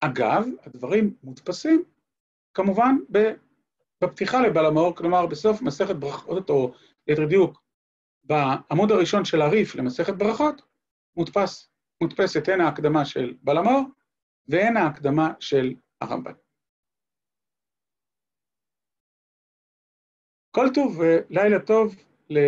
אגב, הדברים מודפסים כמובן בפתיחה לבעל המאור, כלומר בסוף מסכת ברכות, או ליתר דיוק, בעמוד הראשון של הריף למסכת ברכות, מודפס, מודפסת הן ההקדמה של בעל המאור והן ההקדמה של הרמב"ן. כל טוב ולילה טוב ל...